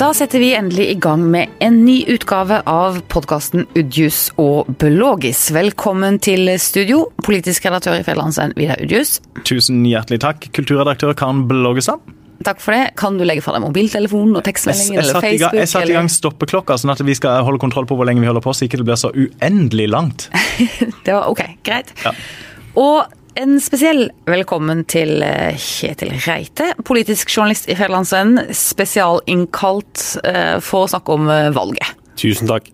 Da setter vi endelig i gang med en ny utgave av podkasten Udjus og Belogis. Velkommen til studio, politisk redaktør i Fjellandsveien, Vidar Udjus. Tusen hjertelig takk, kulturredaktør Karen Blågestad. Takk for det. Kan du legge fra deg mobiltelefonen og tekstmeldingen eller Facebook? Jeg satte i gang stoppeklokka, sånn at vi skal holde kontroll på hvor lenge vi holder på, så ikke det blir så uendelig langt. det var ok, greit. Ja. Og en spesiell velkommen til eh, Kjetil Reite, politisk journalist i Fjellandsvennen. Spesialinnkalt eh, for å snakke om eh, valget. Tusen takk.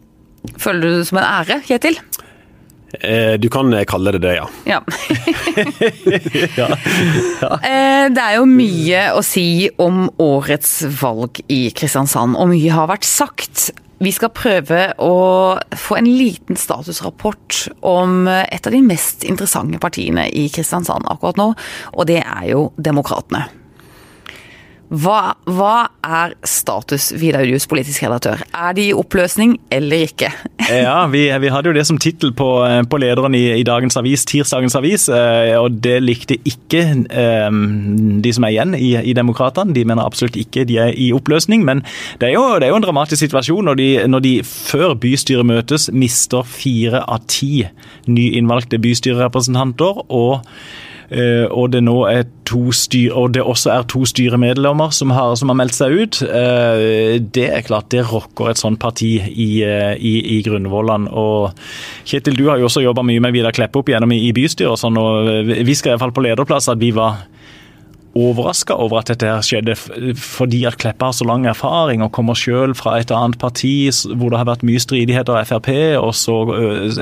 Føler du det som en ære, Kjetil? Du kan kalle det det, ja. Ja. Ja. Ja. Det er jo mye å si om årets valg i Kristiansand, og mye har vært sagt. Vi skal prøve å få en liten statusrapport om et av de mest interessante partiene i Kristiansand akkurat nå, og det er jo Demokratene. Hva, hva, er status, Vidar Udjus, politisk redaktør? Er de i oppløsning eller ikke? ja, vi, vi, hadde jo det som tittel på, på, lederen i, i, dagens avis, tirsdagens avis, eh, og det likte ikke eh, de som er igjen i, i Demokratene. De mener absolutt ikke de er i oppløsning, men det er jo, det er jo en dramatisk situasjon når de, når de før bystyret møtes mister fire av ti nyinnvalgte bystyrerepresentanter. og Eh, og det nå er to styr, og det også er to styremedlemmer som har, som har meldt seg ut. Eh, det er klart det rokker et sånt parti i, eh, i, i Grunnvollan. Og Kjetil, du har jo også jobba mye med Vidar Kleppe opp gjennom i, i bystyret, og sånn, og vi skrev iallfall på lederplass at vi var overraska over at dette skjedde, fordi at Kleppe har så lang erfaring og kommer selv fra et annet parti hvor det har vært mye stridigheter av Frp, og så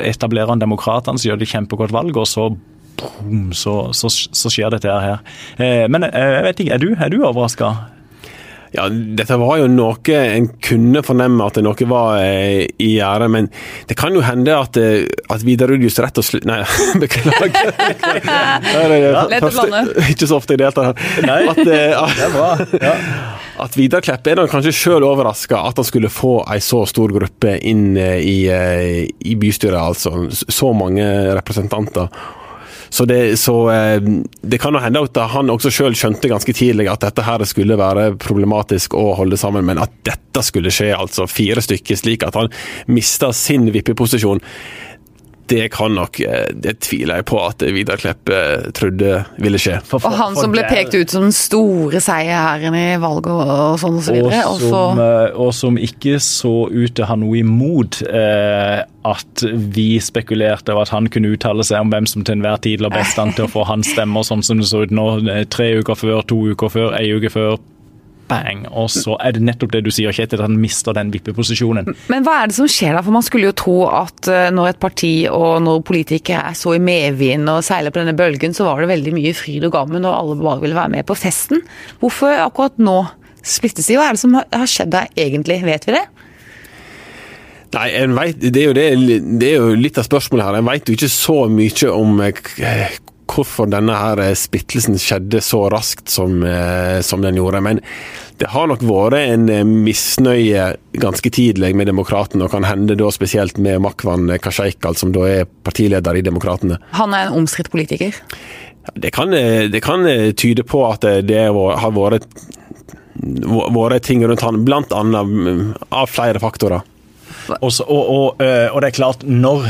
etablerer han Demokratene, så gjør de kjempegodt valg, og så boom, så, så, så, skjer dette her. Eh, men eh, jeg vet ikke, er du, er du overraska? Ja, dette var jo noe en kunne fornemme at noe var eh, i gjære, men det kan jo hende at, eh, at Vidar-Julius rett og slett Nei, beklager. Lett å blande. Ikke så ofte jeg deltar her. Nei, At, eh, det er bra. Ja. At Vidar Kleppe er kanskje sjøl overraska at han skulle få ei så stor gruppe inn i, i bystyret, altså. Så mange representanter. Så, det, så eh, det, kan jo hende at han også sjøl skjønte ganske tidlig at dette her skulle være problematisk å holde sammen, men at dette skulle skje, altså fire stykker, slik at han mista sin vippeposisjon det kan nok eh, Det tviler jeg på at Vidar Kleppe eh, trodde ville skje. For, for, og han som ble pekt ut som den store seierherren i valget og sånn og så videre. Og som, eh, og som ikke så ut til å ha noe imot eh, at vi spekulerte og at han kunne uttale seg om hvem som til enhver tid la best an til å få hans stemmer, sånn som det så ut nå. Tre uker før, to uker før, ei uke før bang, og så er det nettopp det du sier, Kjetil, at han mister den vippeposisjonen. Men hva er det som skjer da? For man skulle jo tro at eh, når et parti og når politikere er så i medvind og seiler på denne bølgen, så var det veldig mye fryd og gammen, og alle bare ville være med på festen. Hvorfor akkurat nå splittes de? Hva er det som har skjedd der egentlig, vet vi det? Nei, vet, det, er det, det, er jo litt av spørsmålet her. En vet jo ikke så mye om eh, hvorfor denne her eh, splittelsen skjedde så raskt som, eh, som, den gjorde. Men det har nok vært en eh, misnøye ganske tidlig med Demokratene, og kan hende da spesielt med Makvan Kasheikal, som da er partileder i Demokratene. Han er en omstridt politiker? Det kan, det kan, tyde på at det har vært, vært ting rundt han, blant annet mm, av flere faktorer. Også, og, og, og det er klart, når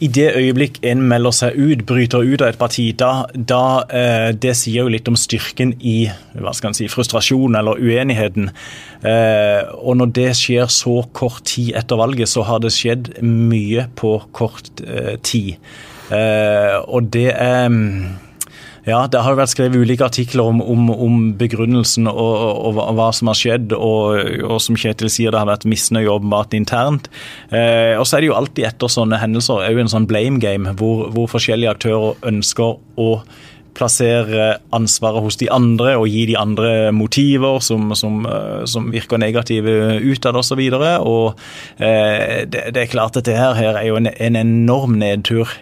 i det øyeblikk en melder seg ut, bryter ut av et parti, da, da eh, Det sier jo litt om styrken i hva skal si, frustrasjonen eller uenigheten. Eh, og når det skjer så kort tid etter valget, så har det skjedd mye på kort eh, tid. Eh, og det er ja, det har jo vært skrevet ulike artikler om, om, om begrunnelsen og, og, og, hva som har skjedd. Og, og, som Kjetil sier, det har vært misnøye åpenbart internt. Eh, og så er det jo alltid etter sånne hendelser òg en sånn blame game, hvor, hvor forskjellige aktører ønsker å plassere ansvaret hos de andre og gi de andre motiver som, som, eh, som virker negative utad osv. Eh, det, det, er klart at det her, her er jo en, en enorm nedtur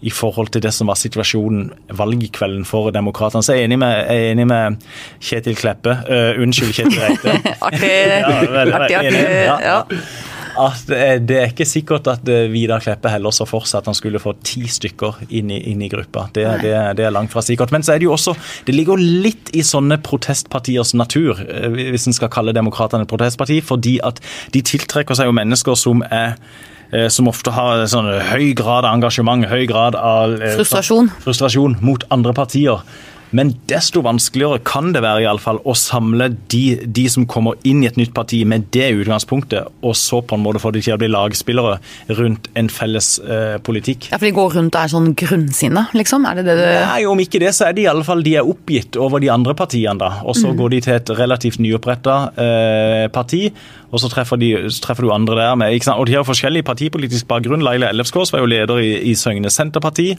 i forhold til det som var situasjonen valgkvelden for Demokratene. Så jeg er enig med, er enig med Kjetil Kleppe. Uh, unnskyld, Kjetil Reite. artig, ja, artig, artig. Ja. at det er ikke sikkert at eh, Vidar Kleppe heller så for seg at han skulle få ti stykker inn i, inn i gruppa. Det, det, det, er langt fra sikkert. Men så er det jo også Det ligger litt i sånne protestpartiers natur, eh, hvis en skal kalle Demokratene et protestparti, fordi at de tiltrekker seg jo mennesker som er eh, som ofte har sånn høy grad av engasjement, høy grad av frustrasjon. frustrasjon mot andre partier. Men desto vanskeligere kan det være i alle fall å samle de, de, som kommer inn i et nytt parti med det utgangspunktet, og så på en måte få de til å bli lagspillere rundt en felles eh, politikk. Ja, For de går rundt og er sånn grunnsinne, liksom? Er det det du Nei, om ikke det, så er de i alle fall de er oppgitt over de andre partiene, da. Og så mm. går de til et relativt nyoppretta eh, parti, og så treffer, de, så treffer, du andre der med ikke sant? Og de har forskjellig partipolitisk bakgrunn. Laila Ellefskås var jo leder i, i Søgne Senterparti.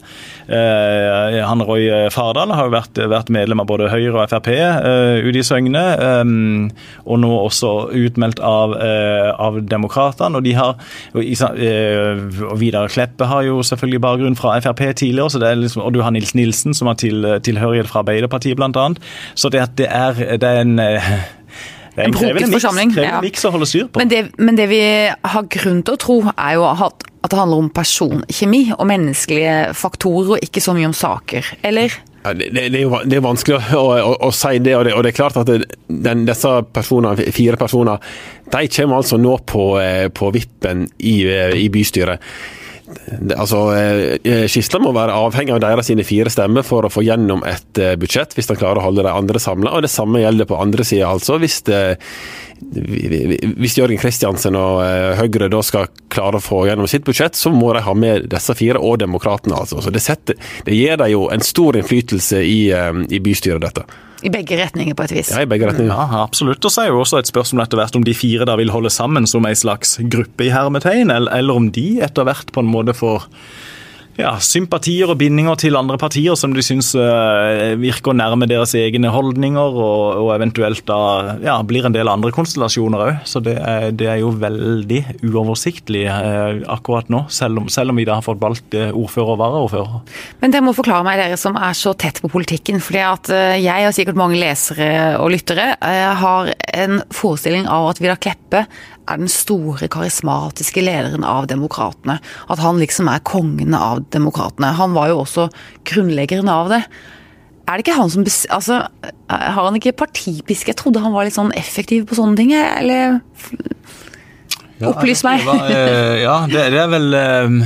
Eh, han Roy Fardal har jo vært vært medlem av både Høyre og Frp uh, ute i Søgne. Um, og nå også utmeldt av, uh, av Demokratene. Og de har og Vidar Kleppe har jo selvfølgelig bakgrunn fra Frp tidligere, så det er liksom, og du har Nils Nilsen, som har til, tilhørighet fra Arbeiderpartiet, bl.a. Så det, det, er, det er en det er en, en krevende miks, krevende ja. å holde styr på. Men det, men det, vi har grunn til å tro, er jo at, at det handler om personkjemi og menneskelige faktorer, og ikke så mye om saker, eller? Ja, det, det, er jo det er vanskelig å, å, å, si det og, det, og det er klart at den, disse personene, fire personer de kommer altså nå på, eh, på vippen i, eh, i bystyret. Altså, eh, Skisla må være avhengig av deres fire stemmer for å få gjennom et budsjett, hvis de klarer å holde de andre samla. Det samme gjelder på andre sida, altså. Hvis det, hvis Jørgen Kristiansen og eh, Høyre da skal klare å få gjennom sitt budsjett, så må de ha med disse fire og Demokratene. Altså. Så det, setter, det gir dem jo en stor innflytelse i, eh, i, bystyret, dette. I begge retninger, på et vis. Ja, i begge retninger. Ja, absolutt. Og så er jo også et spørsmål etter hvert om de fire da vil holde sammen som en slags gruppe i hermetegn, eller, eller om de etter hvert på en måte får ja, sympatier og bindinger til andre partier som de syns uh, virker nærme deres egne holdninger, og, og eventuelt da ja, blir en del andre konstellasjoner òg. Så det er, det er, jo veldig uoversiktlig uh, akkurat nå, selv om, selv om, vi da har fått valgt uh, ordfører og varaordfører. Men dere må forklare meg, dere som er så tett på politikken. fordi at jeg og sikkert mange lesere og lyttere har en forestilling av at Vidar Kleppe er den store, karismatiske lederen av Demokratene. At han liksom er kongen av Demokratene. Han var jo også grunnleggeren av det. Er det ikke han som Altså, har han ikke partipisk? Jeg trodde han var litt sånn effektiv på sånne ting, eller ja, Opplys meg. Eh, ja, det, det, er vel eh,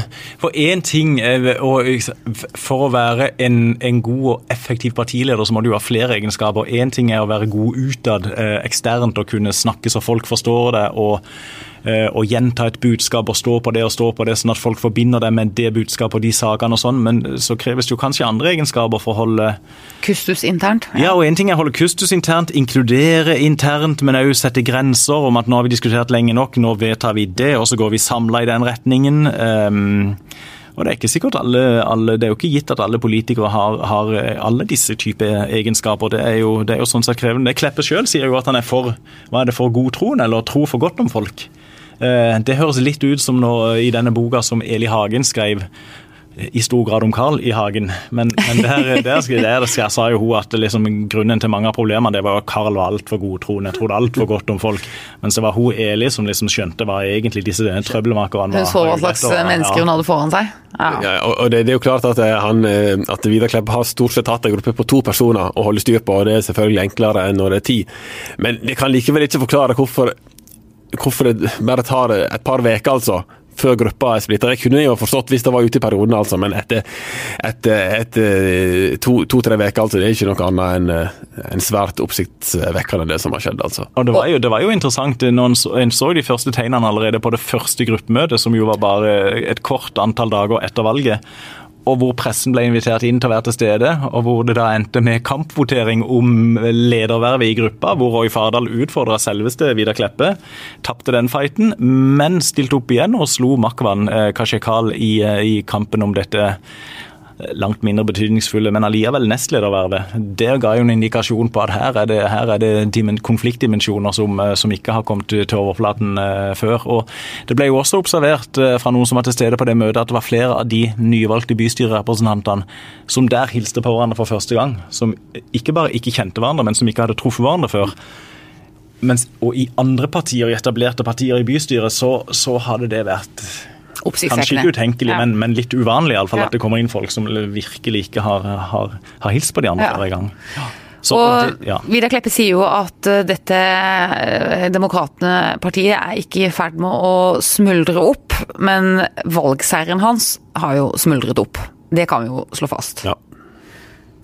For én ting For å være en, en, god og effektiv partileder, så må du ha flere egenskaper. Én ting er å være god utad, eh, eksternt, og kunne snakke så folk forstår det. og å gjenta et budskap og stå på det og stå på det, sånn at folk forbinder det med det budskapet og de sakene og sånn. Men så kreves det jo kanskje andre egenskaper for å holde Kustus internt? Ja, og en ting er å holde kustus internt, inkludere internt, men òg sette grenser om at nå har vi diskutert lenge nok, nå vedtar vi det, og så går vi samla i den retningen. Um, og Det er ikke sikkert alle, alle, det er jo ikke gitt at alle politikere har, har alle disse typer egenskaper. Det er jo, det er jo sånn sett krevende. Kleppe sjøl sier jo at han er for hva er det for god troen, eller tro for godt om folk. Eh, det høres litt ut som når, i denne boka som Eli Hagen skrev i stor grad om Carl i Hagen. Men, men der, der, der, der, sa jo hun at liksom, grunnen til mange av problemene det var at Carl var altfor godtroende. Trodde altfor godt om folk. Mens det var hun Eli som liksom skjønte hva egentlig disse trøbbelmakerne var. Hun så hva slags mennesker hun hadde foran seg. Ja. Ja, og det, det, er jo klart at, eh, han, eh, at Vidar Klepp har stort sett hatt en gruppe på to personer å holde styr på. og Det er selvfølgelig enklere enn når det er ti. Men det kan likevel ikke forklare hvorfor hvorfor det bare tar et par uker, altså, før gruppa er splitta. Jeg kunne jo forstått hvis det var ute i perioden, altså, men etter, etter, etter to-tre to, uker, altså, det er ikke noe annet enn en svært oppsiktsvekkende det som har skjedd. altså. Og det var jo, det var jo interessant når en så, en så de første tegnene allerede på det første gruppemøtet, som jo var bare et kort antall dager etter valget og hvor pressen ble invitert inn til å være til stede, og hvor det da endte med kampvotering om ledervervet i gruppa, hvor Roy Fardal utfordra selveste Vidar Kleppe. Tapte den fighten, men stilte opp igjen og slo Makwan eh, Kashekal i, eh, i kampen om dette langt mindre betydningsfulle, men allikevel nestledervervet. Det ga jo en indikasjon på at her er det, her er det konfliktdimensjoner som, eh, som, ikke har kommet til overflaten uh, før. Og Det ble jo også observert uh, fra noen som var til stede på det møtet, at det var flere av de nyvalgte bystyrerepresentantene som der hilste på hverandre for første gang. Som ikke bare ikke kjente hverandre, men som ikke hadde truffet hverandre før. mens, og i andre partier, i etablerte partier i bystyret, så, så hadde det vært Kanskje ikke utenkelig, ja. men, men, litt uvanlig i alle fall, ja. at det kommer inn folk som virkelig ikke har, har, har hilst på de andre ja. hver gang. Så, og ja. Vidar Kleppe sier jo at eh, dette eh, Demokratene-partiet er ikke i ferd med å smuldre opp, men valgseieren hans har jo smuldret opp. Det kan vi jo slå fast. Ja.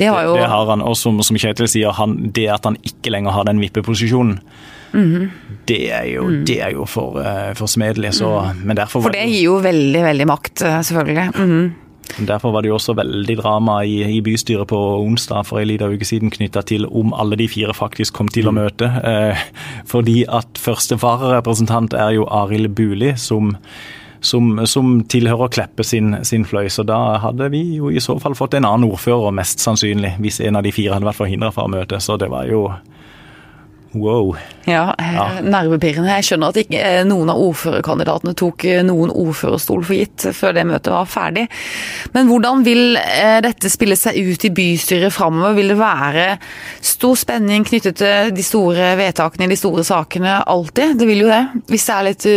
Det har, jo... det, det har han, og som, som Kjetil sier, han, det at han ikke lenger har den vippeposisjonen, mm det, er jo, mm. det er jo for, uh, for smedelig. Så, mm. men derfor For det gir jo veldig, veldig makt, eh, selvfølgelig. Mm. Derfor var det jo også veldig drama i, i bystyret på onsdag for en liten uke siden knytta til om alle de fire faktisk kom til å mm. møte. Eh, fordi at første vararepresentant er jo Arild Buli, som som, som tilhører Kleppe sin, sin, fløy. Så da hadde vi jo i så fall fått en annen ordfører, mest sannsynlig, hvis en av de fire hadde vært forhindra fra å møte. Så det var jo Wow. Ja, eh, ja. nervepirrende. Jeg skjønner at ikke eh, noen av ordførerkandidatene tok eh, noen ordførerstol for gitt før det møtet var ferdig. Men hvordan vil dette spille seg ut i bystyret framover? Vil det være stor spenning knyttet til de store vedtakene i de store sakene alltid? Det vil jo det. Hvis det er litt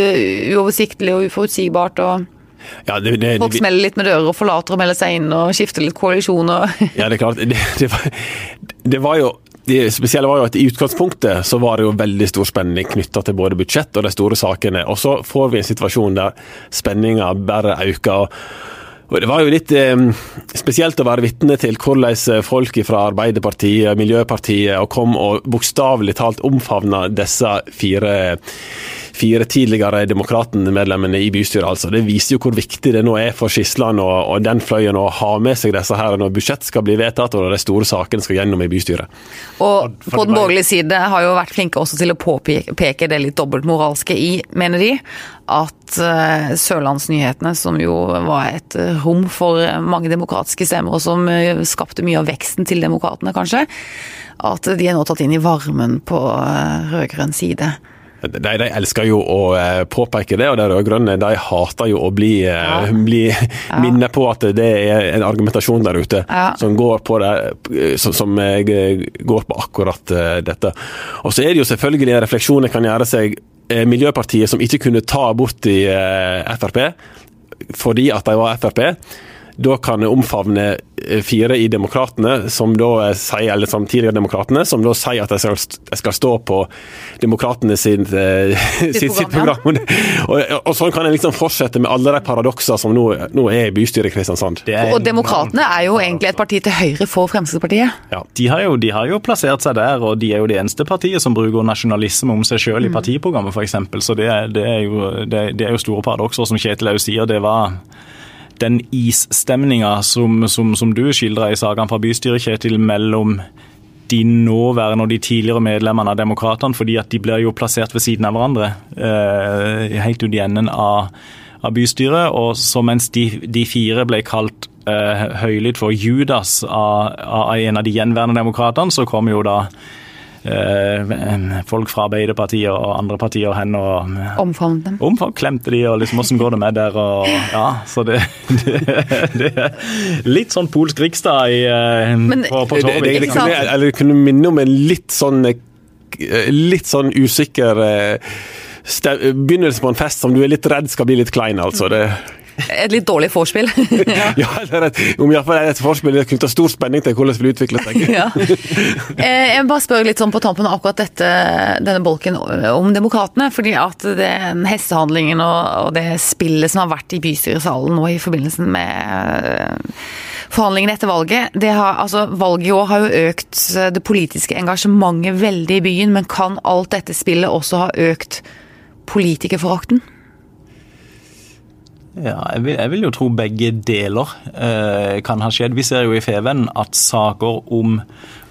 uoversiktlig og uforutsigbart og ja, det, det, Folk smeller litt med dører og forlater og melder seg inn og skifter litt koalisjoner. ja, det er klart. Det, var, det var jo det spesielle var jo at I utgangspunktet så var det jo veldig stor spenning knytta til både budsjett og de store sakene. Og Så får vi en situasjon der spenninga bare øker. Og Det var jo litt eh, spesielt å være vitne til hvordan folk fra Arbeiderpartiet Miljøpartiet kom og bokstavelig talt omfavna disse fire fire tidligere Demokraten-medlemmene i bystyret. altså. Det viser jo hvor viktig det nå er for Skisland og, og, den fløyen å ha med seg disse her når budsjett skal bli vedtatt og når de store sakene skal gjennom i bystyret. Og på den borgerlige side har jo vært flinke også til å påpeke det litt dobbeltmoralske i, mener de, at uh, Sørlandsnyhetene, som jo var et rom for mange demokratiske stemmer, og som uh, skapte mye av veksten til demokratene, kanskje, at de er nå tatt inn i varmen på rød-grønn side. De, de, elsker jo å eh, påpeke det, og de rød-grønne de hater jo å bli, eh, ja. bli ja. minnet på at det er en argumentasjon der ute ja. som, går på det, som, som, går på akkurat dette. Og så er det jo selvfølgelig refleksjoner kan gjøre seg. Miljøpartiet som ikke kunne ta bort i Frp fordi at de var Frp da kan omfavne eh, fire i Demokratene, som da eh, sier, eller som tidligere Demokratene, som da sier at de skal, skal stå på Demokratene sin, eh, sitt, sitt, program. og, og, sånn kan en liksom fortsette med alle de paradokser som nå, nå er i bystyret i Kristiansand. Og Demokratene er jo egentlig et parti til høyre for Fremskrittspartiet. Ja. De, har jo, de har jo plassert seg der, og de er jo det eneste partiet som bruker nasjonalisme om seg selv i mm. partiprogrammet, f.eks. Så det, det, er jo, det, det er jo store paradokser, som Kjetil òg sier. det var den isstemninga som, som, som, du skildrer i sagaen fra bystyret, Kjetil, mellom de nåværende og de tidligere medlemmene av Demokratene, fordi at de blir jo plassert ved siden av hverandre eh, helt ut i enden av, av bystyret. Og så mens de, de fire ble kalt eh, høylytt for Judas av, av en av de gjenværende demokratene, så kom jo da folk fra Arbeiderpartiet og andre partier hen og Omfavnet dem? Omfavn, klemte de, og liksom åssen går det med der? og ja, Så det, det, det er litt sånn polsk Rikstad i, eh, Men, på, på Torvik. Det, det, kunne, eller kunne minne om en litt sånn eh, litt sånn usikker begynnelse på en fest som du er litt redd skal bli litt klein, altså. Det et litt dårlig vorspiel. ja. ja, det er et, om iallfall er et vorspiel det knytter stor spenning til hvordan det vil utvikle seg. ja. Eh, jeg bare spør litt sånn på tampen av akkurat dette, denne bolken om demokratene. fordi at den hestehandlingen og, og, det spillet som har vært i bystyresalen nå i forbindelse med eh, forhandlingene etter valget det har, altså Valget i år har jo økt det politiske engasjementet veldig i byen, men kan alt dette spillet også ha økt politikerforakten? Ja, jeg vil, jeg vil, jo tro begge deler eh, kan ha skjedd. Vi ser jo i Feven at saker om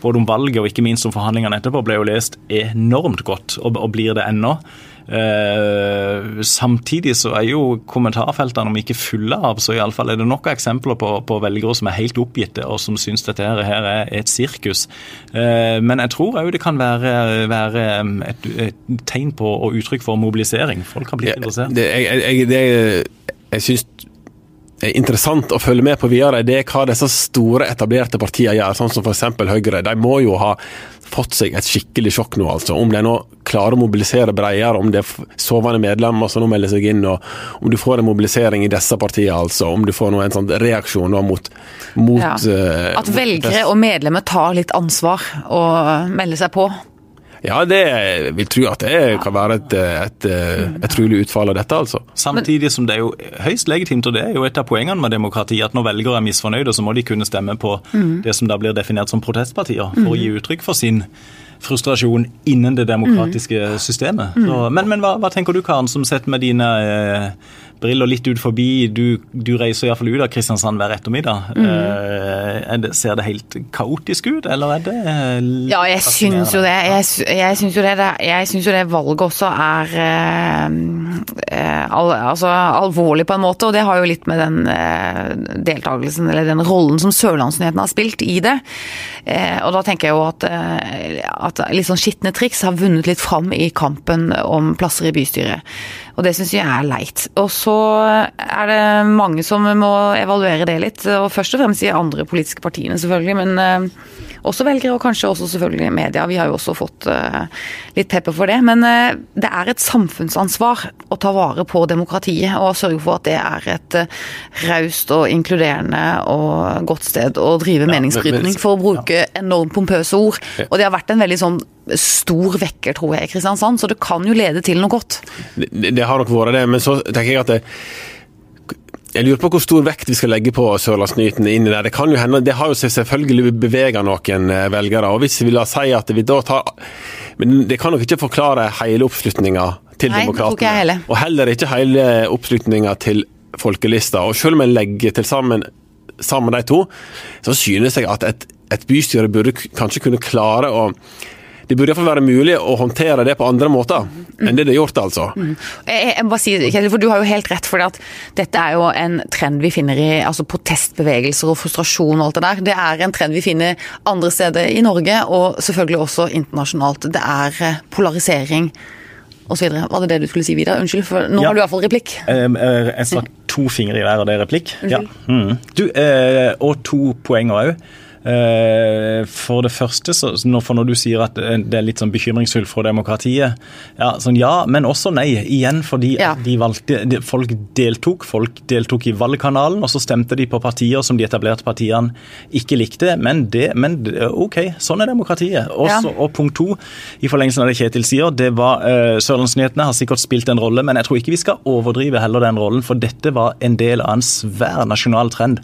både om valget og ikke minst om forhandlingene etterpå ble jo lest enormt godt, og, og blir det ennå. Eh, samtidig så er jo kommentarfeltene om ikke fulle av, så iallfall er det nok av eksempler på, på, velgere som er helt oppgitte og som syns dette her, her er et sirkus. Eh, men jeg tror òg det kan være, være et, et, tegn på og uttrykk for mobilisering. Folk har blitt interessert. Det, jeg, jeg, det jeg syns interessant å følge med på videre, det er hva disse store, etablerte partiene gjør, sånn som f.eks. Høyre. De må jo ha fått seg et skikkelig sjokk nå, altså. Om de nå klarer å mobilisere bredere, om det er sovende medlemmer som nå melder seg inn, og om du får en mobilisering i disse partiene, altså. Om du får noe, en sånn reaksjon nå mot, mot Ja. eh, At velgere og medlemmer tar litt ansvar og melder seg på. Ja, det vil tro at det kan være et, et, et trolig utfall av dette, altså. Samtidig som det er jo høyst legitimt, og det er jo et av poengene med demokrati, at når velgere er misfornøyde, så må de kunne stemme på det som da blir definert som protestpartier, for å gi uttrykk for sin frustrasjon innen det demokratiske systemet. Så, men men hva, hva tenker du, Karen, som sett med dine eh, briller litt ut forbi Du, du reiser iallfall ut av Kristiansand hver ettermiddag. Mm. det, ser det helt kaotisk ut, eller er det eh, Ja, jeg syns jo det. Jeg, jeg syns jo jo det valget også er eh, eh, al, altså, alvorlig på en måte, og det har jo litt med den eh, deltakelsen, eller den rollen som Sørlandsnyhetene har spilt i det. Eh, og da tenker jeg jo at, at litt sånn skitne triks har vunnet litt fram i kampen om plasser i bystyret. Og det syns jeg er leit. Og så er det mange som må evaluere det litt, og først og fremst de andre politiske partiene selvfølgelig, men eh, også velgere, og kanskje også selvfølgelig media. Vi har jo også fått eh, litt pepper for det. Men eh, det er et samfunnsansvar å ta vare på demokratiet og sørge for at det er et raust og inkluderende og godt sted å drive ja, meningsbrytning, for å bruke enormt pompøse ord. Og det har vært en veldig sånn stor vekker, tror jeg, i Kristiansand, så det kan jo lede til noe godt. Det, det har nok vært det, men så tenker jeg at det, jeg lurer på hvor stor vekt vi skal legge på Sørlandsnyhetene inni der. Det kan jo hende, det har jo selvfølgelig bevega noen eh, velgere. og Hvis vi la si at vi da tar Men det kan nok ikke forklare hele oppslutninga til Nei, Demokratene. heller. Og heller ikke hele oppslutninga til folkelista. Og selv om jeg legger til sammen, sammen de to, så synes jeg at et, et bystyre burde kanskje kunne klare å det burde iallfall være mulig å håndtere det på andre måter enn det det er gjort, altså. Jeg, jeg, jeg må bare si, Kjetil, for Du har jo helt rett, for at dette er jo en trend vi finner i altså protestbevegelser og frustrasjon og alt det der. Det er en trend vi finner andre steder i Norge, og selvfølgelig også internasjonalt. Det er eh, polarisering osv. Var det det du skulle si, Vidar? Unnskyld, for nå Ja. har du iallfall replikk. Eh, eh, Jeg stakk to fingre i hver, og det er replikk. Ja. Mm. Du, eh, og to poenger òg. For det første, for når du sier at eh, det er litt sånn bekymringsfullt for demokratiet Ja, sånn ja, men også nei. Igjen fordi Ja. de valgte de, Folk deltok. Folk deltok i valgkanalen, og så stemte de på partier som de etablerte partiene ikke likte. Men det, men OK, sånn er demokratiet. Også, Ja. Og punkt to, i forlengelsen av det Kjetil sier, det var uh, Sørlandsnyhetene har sikkert spilt en rolle, men jeg tror ikke vi skal overdrive heller den rollen, for dette var en del av en svær nasjonal trend.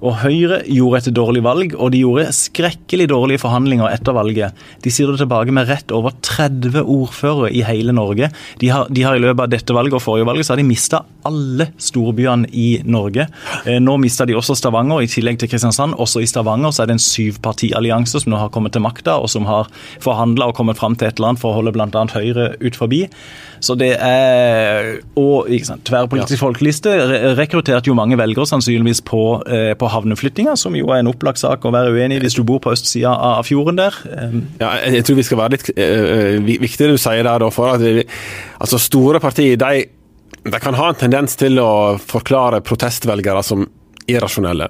Og Høyre gjorde et dårlig valg, og de gjorde skrekkelig dårlige forhandlinger etter valget. De sitter tilbake med rett over 30 ordførere i hele Norge. De har, de har i løpet av dette valget og forrige valget så har de mista alle storbyene i Norge. Eh, nå mista de også Stavanger, i tillegg til Kristiansand. Også i Stavanger så er det en syvpartiallianse som nå har kommet til makta, og som har forhandla og kommet fram til et eller annet for å holde bl.a. Høyre ut forbi. Så det er Og ikke sant, tverrpolitisk folkeliste re rekrutterte jo mange velgere sannsynligvis på, eh, på havneflyttinga, som jo er en opplagt sak å være uenig i hvis du bor på østsida av fjorden der. Eh, Ja, jeg, tror vi skal være litt vi- viktig det du sier der, da, for at vi, altså store partier de, de kan ha en tendens til å forklare protestvelgere som irrasjonelle.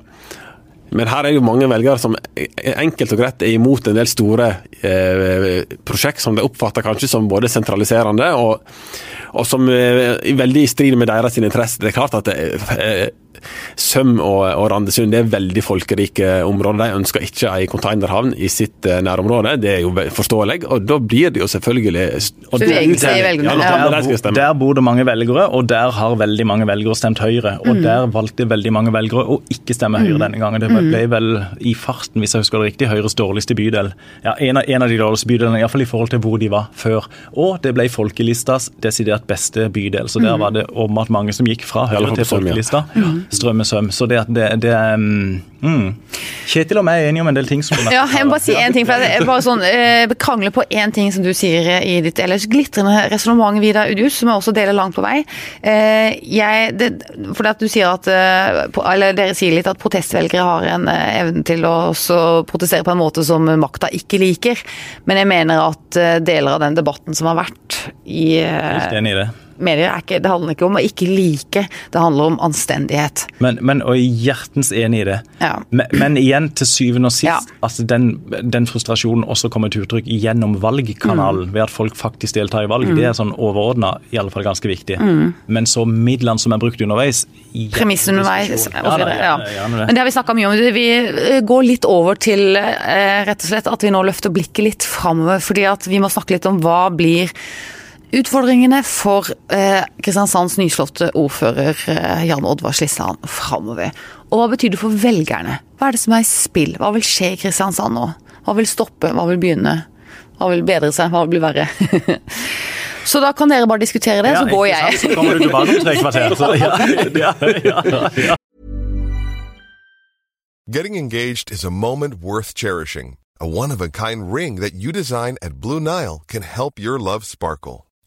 Men her er jo mange velgere som enkelt og greit er imot en del store eh, prosjekt som de oppfatter kanskje som både sentraliserende og, og som eh, er veldig i strid med deres interesser. Det er klart at det, eh, Søm og, og Randesund det er veldig folkerike områder. De ønsker ikke ei containerhavn i sitt eh, nærområde. Det er jo forståelig. Og da blir det jo selvfølgelig og det- Ja, ja. der Der, bor det mange velgere, og der har veldig mange velgere stemt Høyre. Og Mm. der valgte veldig mange velgere å ikke stemme Høyre denne gangen. Det Mm. ble vel i farten, hvis jeg husker det riktig, Høyres dårligste bydel. Ja, en av, en av de dårligste bydelene, iallfall i forhold til hvor de var før. Og det ble folkelistas desidert beste bydel. Så Mm. der var det åpenbart mange som gikk fra Høyre til folkelista. Ja. Strømmesøm. Så det, at det, det er mm. Kjetil og meg er enige om en del ting som Ja, jeg må bare si en ting. for jeg bare sånn, eh, krangler på én ting som du sier i ditt ellers glitrende resonnement, Vidar Udjus, som jeg også deler langt på vei. Eh, jeg, det, fordi at du sier at, eh, eller Dere sier litt at protestvelgere har en eh, evne til å protestere på en måte som makta ikke liker. Men jeg mener at eh, deler av den debatten som har vært i eh, Helt enig i det. Medier er ikke, det handler ikke om å ikke like, det handler om anstendighet. Men, men og hjertens enig i det. Ja. Men, men igjen, til syvende og sist, Ja. altså den, den frustrasjonen også kommer til uttrykk gjennom valgkanalen, Mm. ved at folk faktisk deltar i valg. Det er sånn overordna i alle fall ganske viktig. Men så midlene som er brukt underveis i- Mm. Premiss underveis og så Ja, da, Ja. Men det har vi snakka mye om. Vi eh, går litt over til eh, rett og slett at vi nå løfter blikket litt framover. Fordi at vi må snakke litt om hva blir utfordringene for eh, Kristiansands nyslåtte ordfører eh, Jan Oddvar Slisland framover. Og hva betyr det for velgerne? Hva er det som er i spill? Hva vil skje i Kristiansand nå? Hva vil stoppe? Hva vil begynne? Hva vil bedre seg? Hva vil bli verre? Så da kan dere bare diskutere det, Ja, så går jeg. Så kommer du tilbake om tre kvarter. Så, ja, ja, ja, ja. Getting engaged is a moment worth cherishing. A one of a kind ring that you design at Blue Nile can help your love sparkle.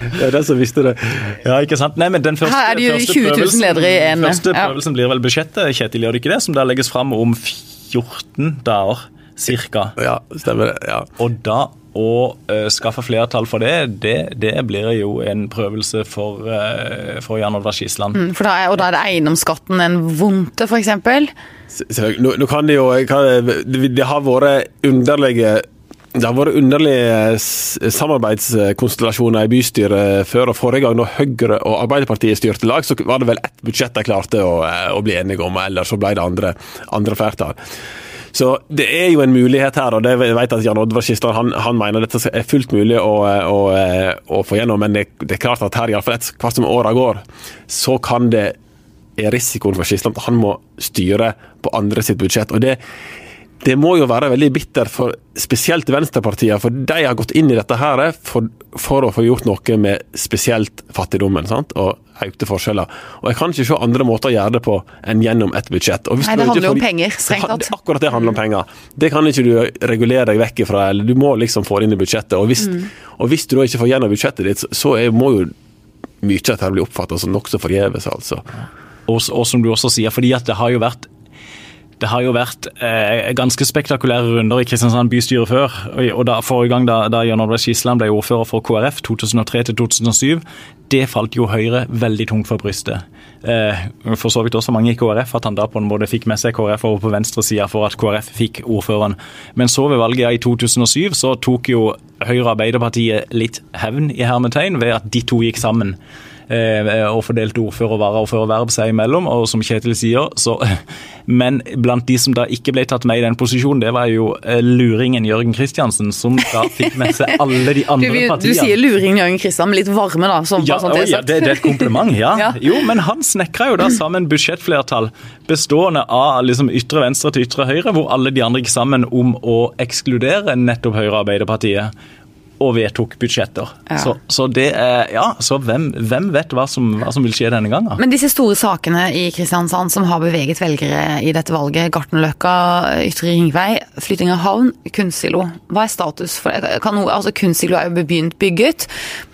Det er den som visste det. Ja, ikke sant? Nei, men den første, Her er det jo 20 000 prøvelsen- ledere i en- Første ja. prøvelsen blir vel budsjettet, Kjetil, gjør det ikke det? Som der legges fram om 14 dager, cirka. Ja, stemmer det. Ja. Og da å uh, skaffe flertall for det, det, det blir jo en prøvelse for, uh, for Jan Oddvar Skisland. Mm, For da er, og da er det eiendomsskatten en vondte, f.eks. Selvfølgelig. Nå, nå kan det jo kan, det, det har vært underlige det har vært underlige samarbeidskonstellasjoner i bystyret før og forrige gang, når Høyre og Arbeiderpartiet styrte lag, så var det vel ett budsjett de klarte å, eh, å bli enige om, eller så ble det andre, andre flertall. Så det er jo en mulighet her, og det vet at Jan Oddvar Skistad han, han mener dette er fullt mulig å, å, å få gjennom, men det, det er klart at her, iallfall hvert som åra går, så kan det er risikoen for Skistad at han må styre på andre sitt budsjett. og det det må jo være veldig bittert for spesielt venstrepartiene, for de har gått inn i dette her for, for å få gjort noe med spesielt fattigdommen sant? og økte forskjeller. Og Jeg kan ikke se andre måter å gjøre det på enn gjennom et budsjett. Og hvis Nei, det handler jo om penger, strengt tatt. akkurat det handler om penger. Det kan ikke du regulere deg vekk ifra, eller du må liksom få det inn i budsjettet. Og hvis, Mm. og hvis du da ikke får gjennom budsjettet ditt, så- er, må jo mye av dette bli oppfattet som nokså forgjeves, altså. Og, og som du også sier, fordi at det har jo vært det har jo vært eh, ganske spektakulære runder i Kristiansand bystyre før. og, da, Forrige gang da, da Jan Oddvar Skisland ble ordfører for KrF, 2003 til 2007, det falt jo Høyre veldig tungt for brystet. Eh, for så vidt også mange i KrF, at han da på en måte fikk med seg KrF over på venstresida for at KrF fikk ordføreren. Men så ved valget i 2007 så tok jo Høyre og Arbeiderpartiet litt hevn i hermetegn ved at de to gikk sammen og fordelt ordfører og varaordførerverv seg imellom. Og som Kjetil sier, så Men blant de som da ikke ble tatt med i den posisjonen, det var jo eh, luringen Jørgen Kristiansen, som da fikk med seg alle de andre partiene. du partiene. sier luringen Jørgen Kristiansen, litt varme, da. Som, Ja, sånn å, ja, det, det er et kompliment, ja. Ja. Jo, men han snekra jo da sammen budsjettflertall bestående av liksom ytre venstre til ytre høyre, hvor alle de andre gikk sammen om å ekskludere nettopp Høyre og Arbeiderpartiet. Og vedtok budsjetter. Ja. Så, så det er Ja, så hvem, hvem vet hva som, hva som vil skje denne gangen? Men disse store sakene i Kristiansand som har beveget velgere i dette valget, Gartnerløkka, Ytre ringvei, flytting av havn, kunstsilo. Hva er status for det? Kan altså Kunstsilo er jo begynt bygget,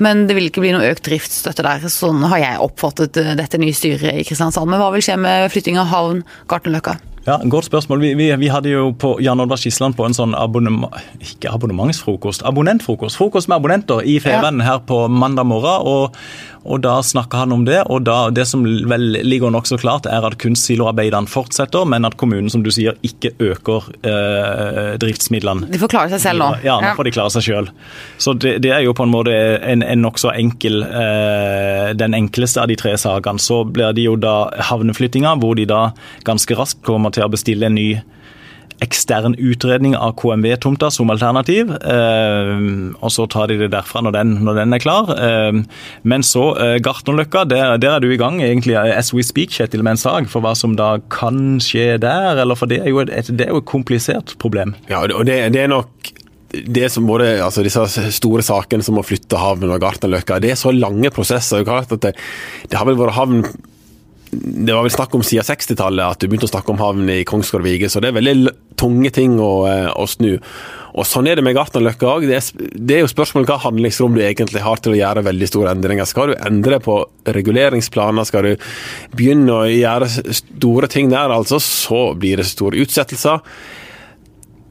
men det vil ikke bli noe økt driftsstøtte der. Sånn har jeg oppfattet eh, dette nye styret i Kristiansand. Men hva vil skje med flytting av havn, Gartnerløkka? Ja, Godt spørsmål. Vi, vi, vi hadde jo på Jan Oddvar Skisland på en sånn abonnement, ikke abonnementsfrokost, abonnentfrokost. Frokost med abonnenter i Feven her på mandag morgen. og, og Da snakka han om det. og da, Det som vel ligger nokså klart, er at kunstsiloarbeidene fortsetter, men at kommunen som du sier, ikke øker eh, driftsmidlene. De får klare seg selv nå. Ja, nå får de klare seg sjøl. Så det, det er jo på en måte en, en nokså enkel eh, Den enkleste av de tre sakene. Så blir det jo da havneflyttinga, hvor de da ganske raskt kommer til å bestille en ny ekstern utredning av KMV-tomta som alternativ. Eh, og så tar de det derfra når den, når den er klar. Eh, men så eh, Gartnerløkka, der, der er du i gang egentlig as we speak, Kjetil, med en sak for hva som da kan skje der. eller For det er jo et, det er jo et komplisert problem. Ja, og det, det er nok det som både, altså Disse store sakene som å flytte havn og Gartnerløkka, det er så lange prosesser. Er at det, det har vel vært havn det var vel snakk om siden 60-tallet at du begynte å snakke om havn i Kongsgård Vige, så det er veldig tunge ting å, eh, å snu. Og Sånn er det med Gartnerløkka òg. Det, det er jo spørsmålet hva handlingsrom du egentlig har til å gjøre veldig store endringer. Skal du endre på reguleringsplaner, skal du begynne å gjøre store ting der, altså, så blir det store utsettelser.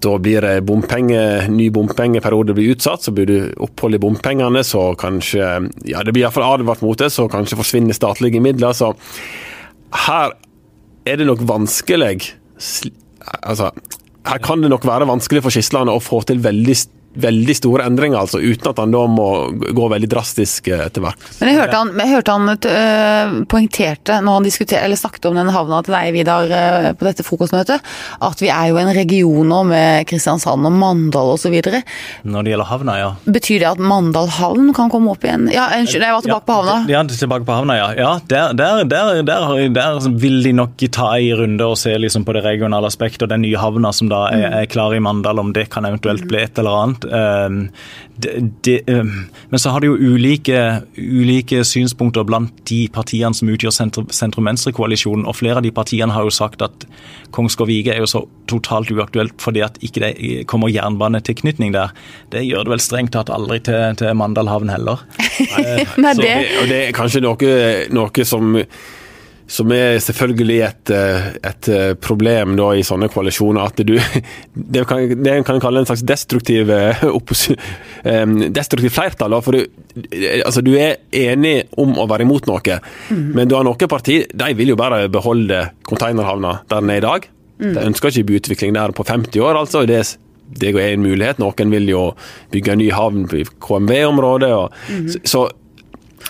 Da blir det bompenge, ny bompengeperiode blir utsatt, så blir det opphold i bompengene, så kanskje Ja, det blir iallfall advart mot det, så kanskje forsvinner statlige midler. Så her er det nok vanskelig Altså, her kan det nok være vanskelig for Skisland å få til veldig, veldig store endringer, altså, uten at han da må gå veldig drastisk eh, til verks. Men jeg hørte han, jeg hørte han uh, poengterte når han eller snakket om den havna til deg, Vidar, uh, på dette frokostmøtet, at vi er jo en region nå med Kristiansand og Mandal osv. Når det gjelder havna, ja. Betyr det at Mandal havn kan komme opp igjen? Ja, unnskyld, jeg var tilbake på havna. Ja, tilbake på havna, ja. ja der, der, der, der, der vil de nok ta en runde og se liksom på det regionale aspektet og den nye havna som da er, er klar i Mandal, om det kan eventuelt bli et eller annet. Um, de, de, um, men så har de jo ulike, ulike synspunkter blant de partiene som utgjør sentrum, sentrum-venstre-koalisjonen, og flere av de partiene har jo sagt at Kongsgård-Vige er jo så totalt uaktuelt fordi at ikke det kommer jernbanetilknytning der. Det gjør det vel strengt tatt aldri til, til Mandalhavn heller. Nei, Så det, det, og det er kanskje noe, noe som, som er selvfølgelig et, eh, et eh, problem da i sånne koalisjoner. At du Det kan, det kan kalle en slags destruktiv, eh, destruktiv flertall. da, For du, altså, du er enig om å være imot noe, men du har noen parti de vil jo bare beholde konteinerhavna der den er i dag. De ønsker ikke byutvikling der på 50 år, altså. Det, det er en mulighet. Noen vil jo bygge en ny havn i KMV-området. Mm -hmm. så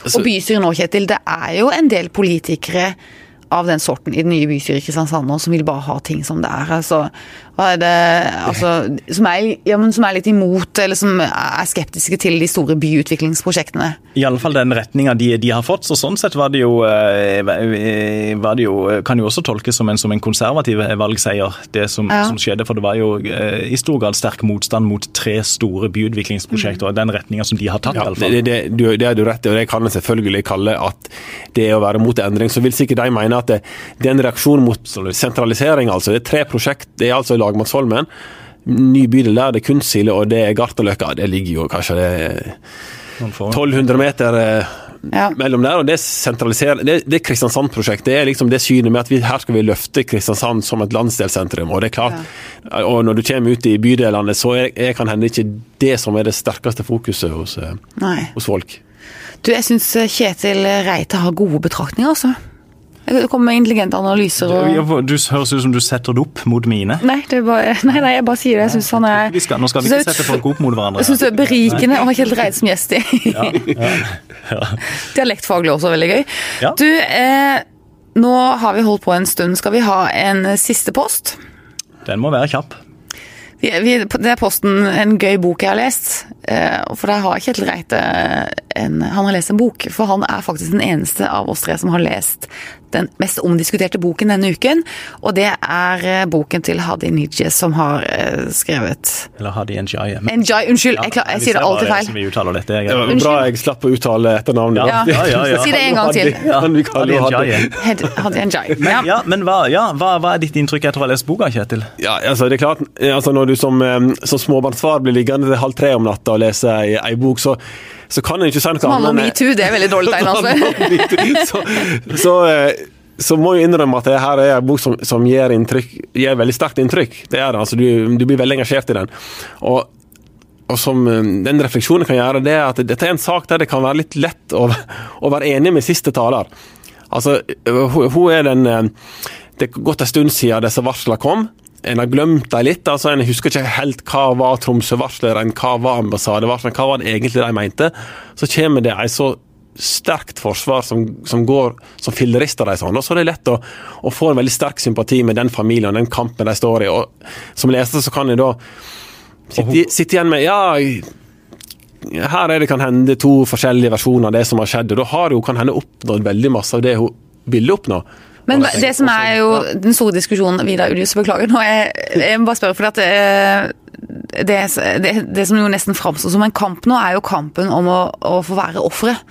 og bystyret nå, Kjetil, det er jo en del politikere av den sorten i det nye bystyret i Kristiansand nå, som vil bare ha ting som det er. Altså, hva er det, altså, som, er, ja, men som er litt imot, eller som er skeptiske til de store byutviklingsprosjektene. I alle fall den retninga de, de har fått. så Sånn sett var det jo, eh, var det jo kan jo også tolkes som en, som en konservativ valgseier, det som, Ja. som skjedde. For det var jo eh, i stor grad sterk motstand mot tre store byutviklingsprosjekter. Mm. Den retninga som de har tatt, Ja, iallfall. fall. det, det, det er du rett i, og det kan en selvfølgelig kalle at det er å være mot endring. Så vil sikkert de mene at det, det er en reaksjon mot sentralisering. altså. Det er tre prosjekt. Det er altså Lagmannsholmen, ny bydel der, det er Kunstsile og det er Gartnerløkka. Det ligger jo kanskje det er Noen få. 1200 meter eh, Ja. mellom der, og det sentraliserer Det, det er Kristiansand-prosjektet. Det er liksom det synet med at vi, her skal vi løfte Kristiansand som et landsdelssentrum. Og det er klart, og når du kommer ut i bydelene, så er, er kan hende ikke det som er det sterkeste fokuset hos, eh, hos folk. Du, jeg syns Kjetil Reite har gode betraktninger, altså. Det kommer med intelligente analyser og Du høres ut som du setter det opp mot mine. Nei, det bare, nei, nei, jeg bare sier det. Jeg syns han er Vi skal, nå skal vi ikke sette folk opp mot hverandre. Jeg syns det er berikende å ha Kjell Reid som gjest i. Dialektfaglig også veldig gøy. Ja. Du, eh, nå har vi holdt på en stund. Skal vi ha en siste post? Den må være kjapp. Vi, vi, det er posten en gøy bok jeg har lest. Eh, for der har Kjetil Reite en, han har lest en bok. For han er faktisk den eneste av oss tre som har lest den mest omdiskuterte boken denne uken. Og det er eh, boken til Hadi Nijie som har eh, skrevet Eller Hadi Njai. Njai, unnskyld, jeg, klar, jeg sier det alltid feil. Som dette. Det var Jeg, bra jeg slapp å uttale etternavnet. Ja. Ja, ja, ja. Si det en gang til. Hadi, Hadi Hadi Njay. Men, Ja. ja, men hva, ja, hva, hva er ditt inntrykk etter å ha lest boka, Kjetil? Ja, altså det er klart, altså Når du som, eh, som småbarnsfar blir liggende til halv tre om natta og lese ei, ei bok, så, så kan en ikke si noe annet. Mamma metoo, det er veldig dårlig tegn, altså. så, så, eh, så må jeg innrømme at det her er en bok som, som gir, inntrykk, gir veldig sterkt inntrykk. Det er det, altså du, du blir veldig engasjert i den. Og, og som eh, den refleksjonen kan gjøre, det er at dette er en sak der det kan være litt lett å, å være enig med siste taler. Altså, hun, hun er den eh, Det er gått en stund siden disse varslene kom. En har glemt dem litt. altså En husker ikke helt hva var Tromsø-varsleren, hva var ambassadevarsleren, hva var det egentlig de mente. Så kommer det ei så sterkt forsvar som, som går som fillerister de sånn, og så er det lett å, å få en veldig sterk sympati med den familien og den kampen de står i. og Som leser så kan jeg da sitte, sitte igjen med ja, her er det kan hende to forskjellige versjoner av det som har skjedd, og da har hun kan hende oppnådd veldig masse av det hun ville oppnå. Men det, det som er jo den store diskusjonen Vidar Ulius, beklager nå, jeg, jeg må bare spørre, for at eh, det, det, det som jo nesten framstår som en kamp nå, er jo kampen om å, å få være offeret.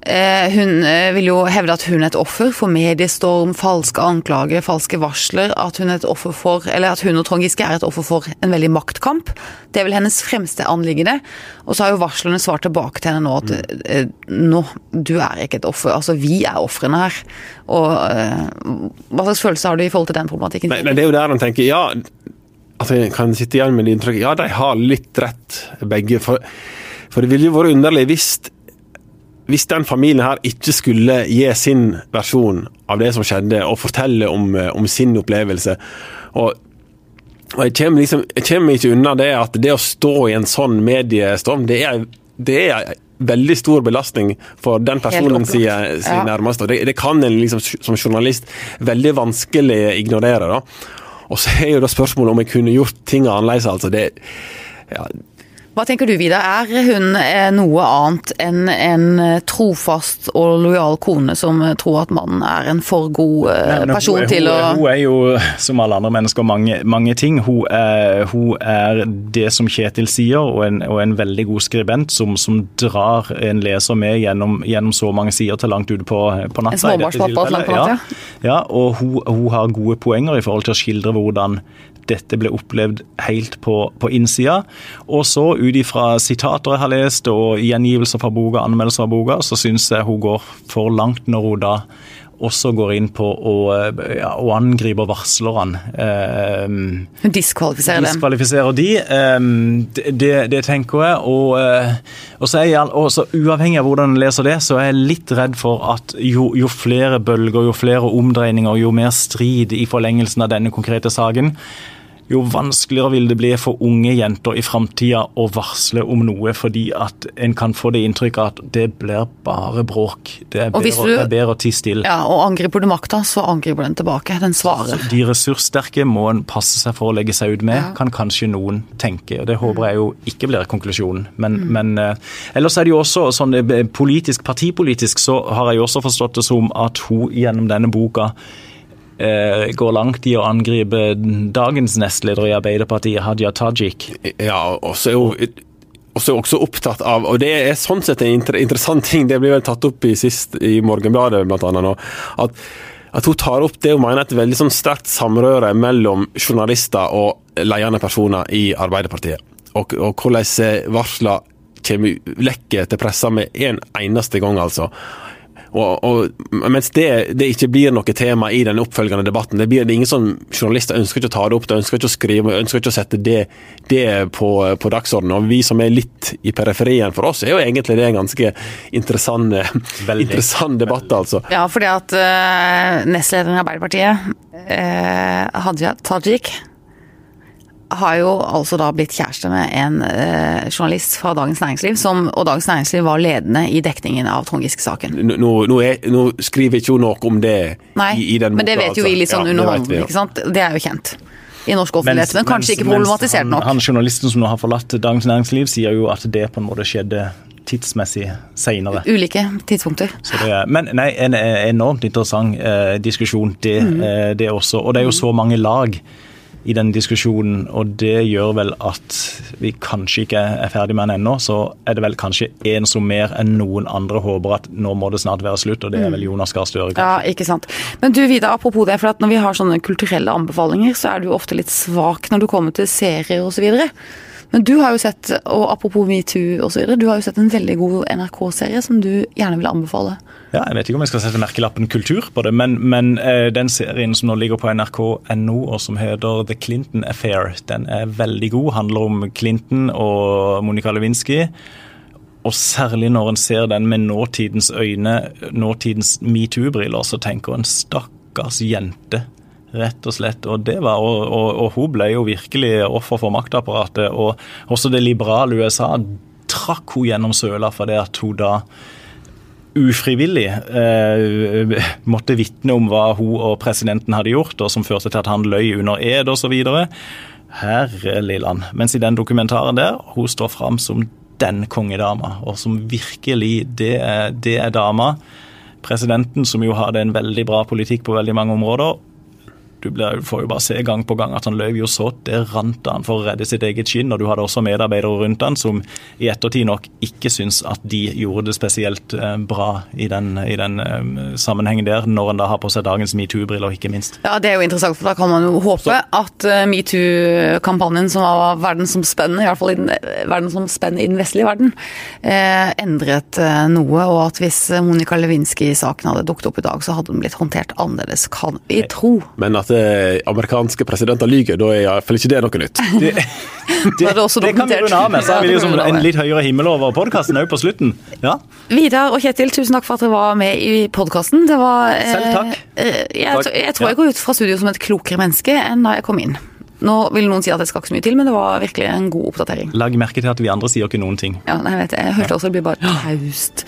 Eh, hun eh, vil jo hevde at hun er et offer for mediestorm, falske anklager, falske varsler. At hun, er et offer for, eller at hun og Trond Giske er et offer for en veldig maktkamp. Det er vel hennes fremste anliggende. Og så har jo varslerne svart tilbake til henne nå at eh, nå, du er ikke et offer. Altså, vi er ofrene her. Og hva slags følelse har du i forhold til den problematikken? Nei, nei det er jo der han tenker ja, altså jeg kan sitte igjen med inntrykk Ja, de har litt rett, begge. For, for det ville jo vært underlig hvis hvis den familien her ikke skulle gi sin versjon av det som skjedde, og fortelle om, eh, om sin opplevelse og, og jeg, kommer liksom, jeg kommer ikke unna det at det å stå i en sånn mediestorm, det er, det er veldig stor belastning for den personen sin, sin ja. nærmeste. Det, det, kan en liksom, som journalist veldig vanskelig ignorere. da. Og så er jo da spørsmålet om jeg kunne gjort ting annerledes. altså det ja, hva tenker du Vidar, er hun eh, noe annet enn en eh, trofast og lojal kone som eh, tror at mannen er en for god Nei, person hun, til hun, å Hun er jo som alle andre mennesker mange, mange ting. Hun er, hun er, det som Kjetil sier, og en, og en veldig god skribent som, som, drar en leser med gjennom, gjennom, så mange sider til langt ute på, på natta. En småbarnspappa til langt på natta, ja. ja. Og hun, hun har gode poenger i forhold til å skildre hvordan dette ble opplevd helt på, på innsida. Og så ut ifra sitater jeg har lest og gjengivelser fra boka, anmeldelser av boka, så syns jeg hun går for langt når hun da også går inn på å, ja, å angripe varslerne. Eh, diskvalifiserer dem. Diskvalifiserer de. Eh, det, det, tenker jeg. Og, og så er jeg, også, uavhengig av hvordan en leser det, så er jeg litt redd for at jo, jo flere bølger, jo flere omdreininger, jo mer strid i forlengelsen av denne konkrete saken, jo vanskeligere vil det bli for unge jenter i framtida å varsle om noe, fordi at en kan få det inntrykket at det blir bare bråk. Det er bedre, er å tie stille. Ja, og angriper du makta, så angriper den tilbake. Den svarer. De ressurssterke må en passe seg for å legge seg ut med, ja. kan kanskje noen tenke. og Det håper jeg jo ikke blir konklusjonen. Men, mm. men uh, ellers er det jo også sånn eh, politisk, partipolitisk så har jeg jo også forstått det som at hun gjennom denne boka Eh, går langt i å angripe dagens nestleder i Arbeiderpartiet, Hadia Tajik. Ja, og så er hun også, også opptatt av, og det er sånn sett en interessant ting, det blir vel tatt opp i sist i Morgenbladet annet nå, at, at hun tar opp det hun mener er et veldig sånn sterkt samrøre mellom journalister og ledende personer i Arbeiderpartiet. Og, og hvordan varsler kommer lekker til pressa med en eneste gang, altså. Og, og, mens det, det, ikke blir noe tema i den oppfølgende debatten. Det blir det ingen sånn Journalister ønsker ikke å ta det opp, de ønsker ikke å skrive, ønsker ikke å sette det, det på, på dagsordenen. Og vi som er litt i periferien, for oss er jo egentlig det en ganske interessant, interessant debatt, altså. Ja, fordi at uh, nestlederen i Arbeiderpartiet, uh, Hadia Tajik, har jo altså da blitt kjæreste med en eh, journalist fra Dagens Næringsliv, som, og Dagens Næringsliv var ledende i dekningen av Trond Giske-saken. Nå, nå, nå, skriver ikke hun noe om det Nei, i, i den boka. Men det vet jo vi litt sånn ja, underhånden, ikke sant. Det er jo kjent i norsk offentlighet, men kanskje ikke problematisert nok. Han, han journalisten som nå har forlatt Dagens Næringsliv, sier jo at det på en måte skjedde tidsmessig seinere. Ulike tidspunkter. Er, men nei, en enormt interessant eh, diskusjon, det, mm. eh, det også. Og det er jo så mange lag i den diskusjonen, og det gjør vel at vi kanskje ikke er ferdig med den ennå. Så er det vel kanskje en som mer enn noen andre håper at nå må det snart være slutt, og det er vel Jonas Gahr Støre. Ja, ikke sant. Men du Vidar, apropos det, for når vi har sånne kulturelle anbefalinger, så er du ofte litt svak når du kommer til serier osv. Men du har jo sett, og apropos metoo osv., du har jo sett en veldig god NRK-serie som du gjerne vil anbefale. Ja, Jeg vet ikke om jeg skal sette merkelappen kultur på det, men, men uh, den serien som nå ligger på nrk.no og som heter The Clinton Affair, den er veldig god. Handler om Clinton og Monica Lewinsky. Og særlig når en ser den med nåtidens øyne, nåtidens metoo-briller, så tenker en stakkars jente Rett og slett. Og, det var, og, og, og hun ble jo virkelig offer for maktapparatet. Og også det liberale USA trakk hun gjennom søla fordi at hun da ufrivillig eh, måtte vitne om hva hun og presidenten hadde gjort, og som førte til at han løy under ed osv. Herre Lilland. Mens i den dokumentaren der, hun står fram som den kongedama, og som virkelig det er, det er dama. Presidenten, som jo hadde en veldig bra politikk på veldig mange områder, du får jo bare se gang på gang at han løp jo så det rant han for å redde sitt eget skinn. Og du hadde også medarbeidere rundt han som i ettertid nok ikke syns at de gjorde det spesielt eh, bra i den, i den eh, sammenhengen der, når han da har på seg dagens metoo-briller, ikke minst. Ja, Det er jo interessant, for da kan man jo håpe at uh, metoo-kampanjen, som var verdensomspennende, i hvert fall i den, verdensomspennende i den vestlige verden, eh, endret eh, noe. Og at hvis Monica Lewinsky-saken hadde dukket opp i dag, så hadde den blitt håndtert annerledes, kan vi tro. Men at eh, amerikanske presidenter lyver, da er iallfall ikke det noe nytt. Det, det, Var det også det kan vi runde av med, så har vi liksom en litt høyere himmel over podkasten òg på slutten. Ja. Vidar og Kjetil, tusen takk for at dere var med i podkasten. Det var eh, Selv takk. eh, jeg, Takk. jeg tror jeg går ut fra studio som et klokere menneske enn da jeg kom inn. Nå vil noen si at det skal ikke så mye til, men det var virkelig en god oppdatering. Lag merke til at vi andre sier ikke noen ting. Ja, nei, jeg vet. Jeg hørte også det blir bare taust.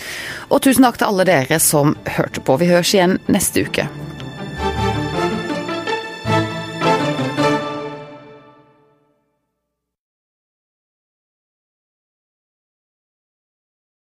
Og tusen takk til alle dere som hørte på. Vi høres igjen neste uke.